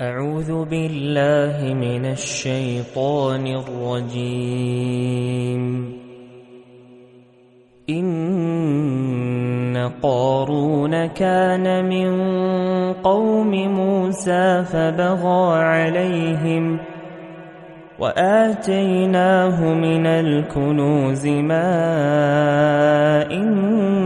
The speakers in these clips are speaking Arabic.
أعوذ بالله من الشيطان الرجيم. إن قارون كان من قوم موسى فبغى عليهم وآتيناه من الكنوز ما إن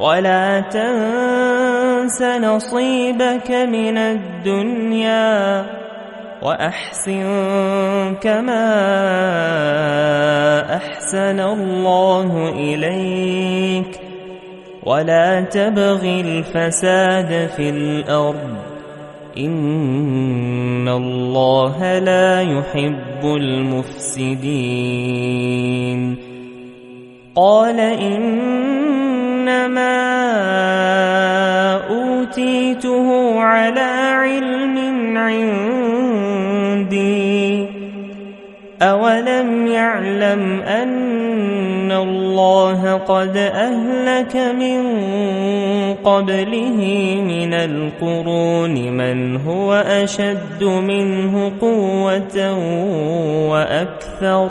ولا تنس نصيبك من الدنيا وأحسن كما أحسن الله إليك ولا تبغ الفساد في الأرض إن الله لا يحب المفسدين قال إنما أوتيته على علم عندي. أولم يعلم أن الله قد أهلك من قبله من القرون من هو أشد منه قوة وأكثر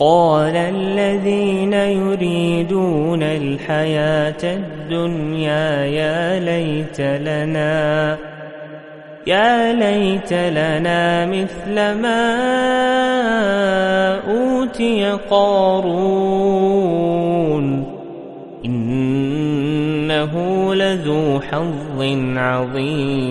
قال الذين يريدون الحياة الدنيا يا ليت لنا يا ليت لنا مثل ما أوتي قارون. إنه لذو حظ عظيم.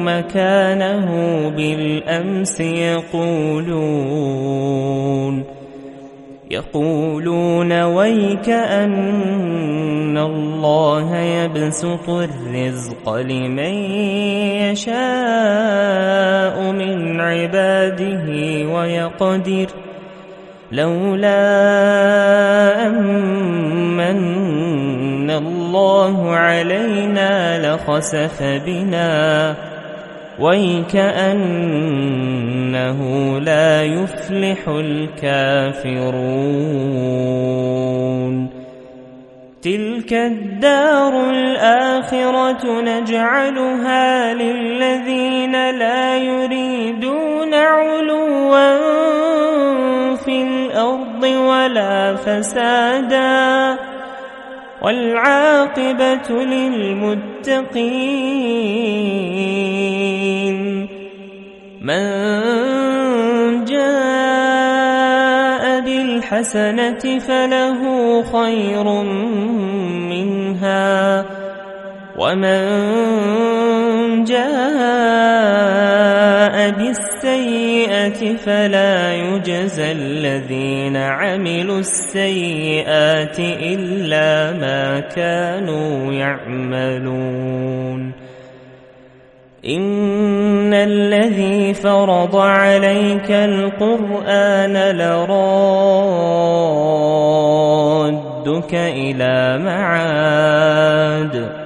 مكانه بالأمس يقولون يقولون ويك أن الله يبسط الرزق لمن يشاء من عباده ويقدر لولا أمن الله علينا لخسف بنا ويكأنه لا يفلح الكافرون. تلك الدار الآخرة نجعلها للذين لا يريدون علوا في الأرض ولا فسادا. والعاقبة للمتقين من جاء بالحسنة فله خير منها ومن جاء بالسيئة فلا يجزى الذين عملوا السيئات إلا ما كانوا يعملون إن الذي فرض عليك القرآن لرادك إلى معاد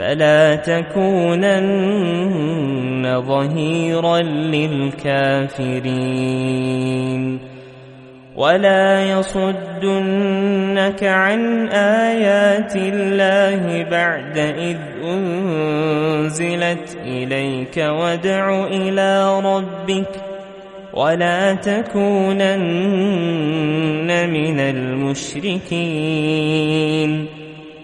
فلا تكونن ظهيرا للكافرين. ولا يصدنك عن آيات الله بعد إذ أنزلت إليك وادع إلى ربك ولا تكونن من المشركين.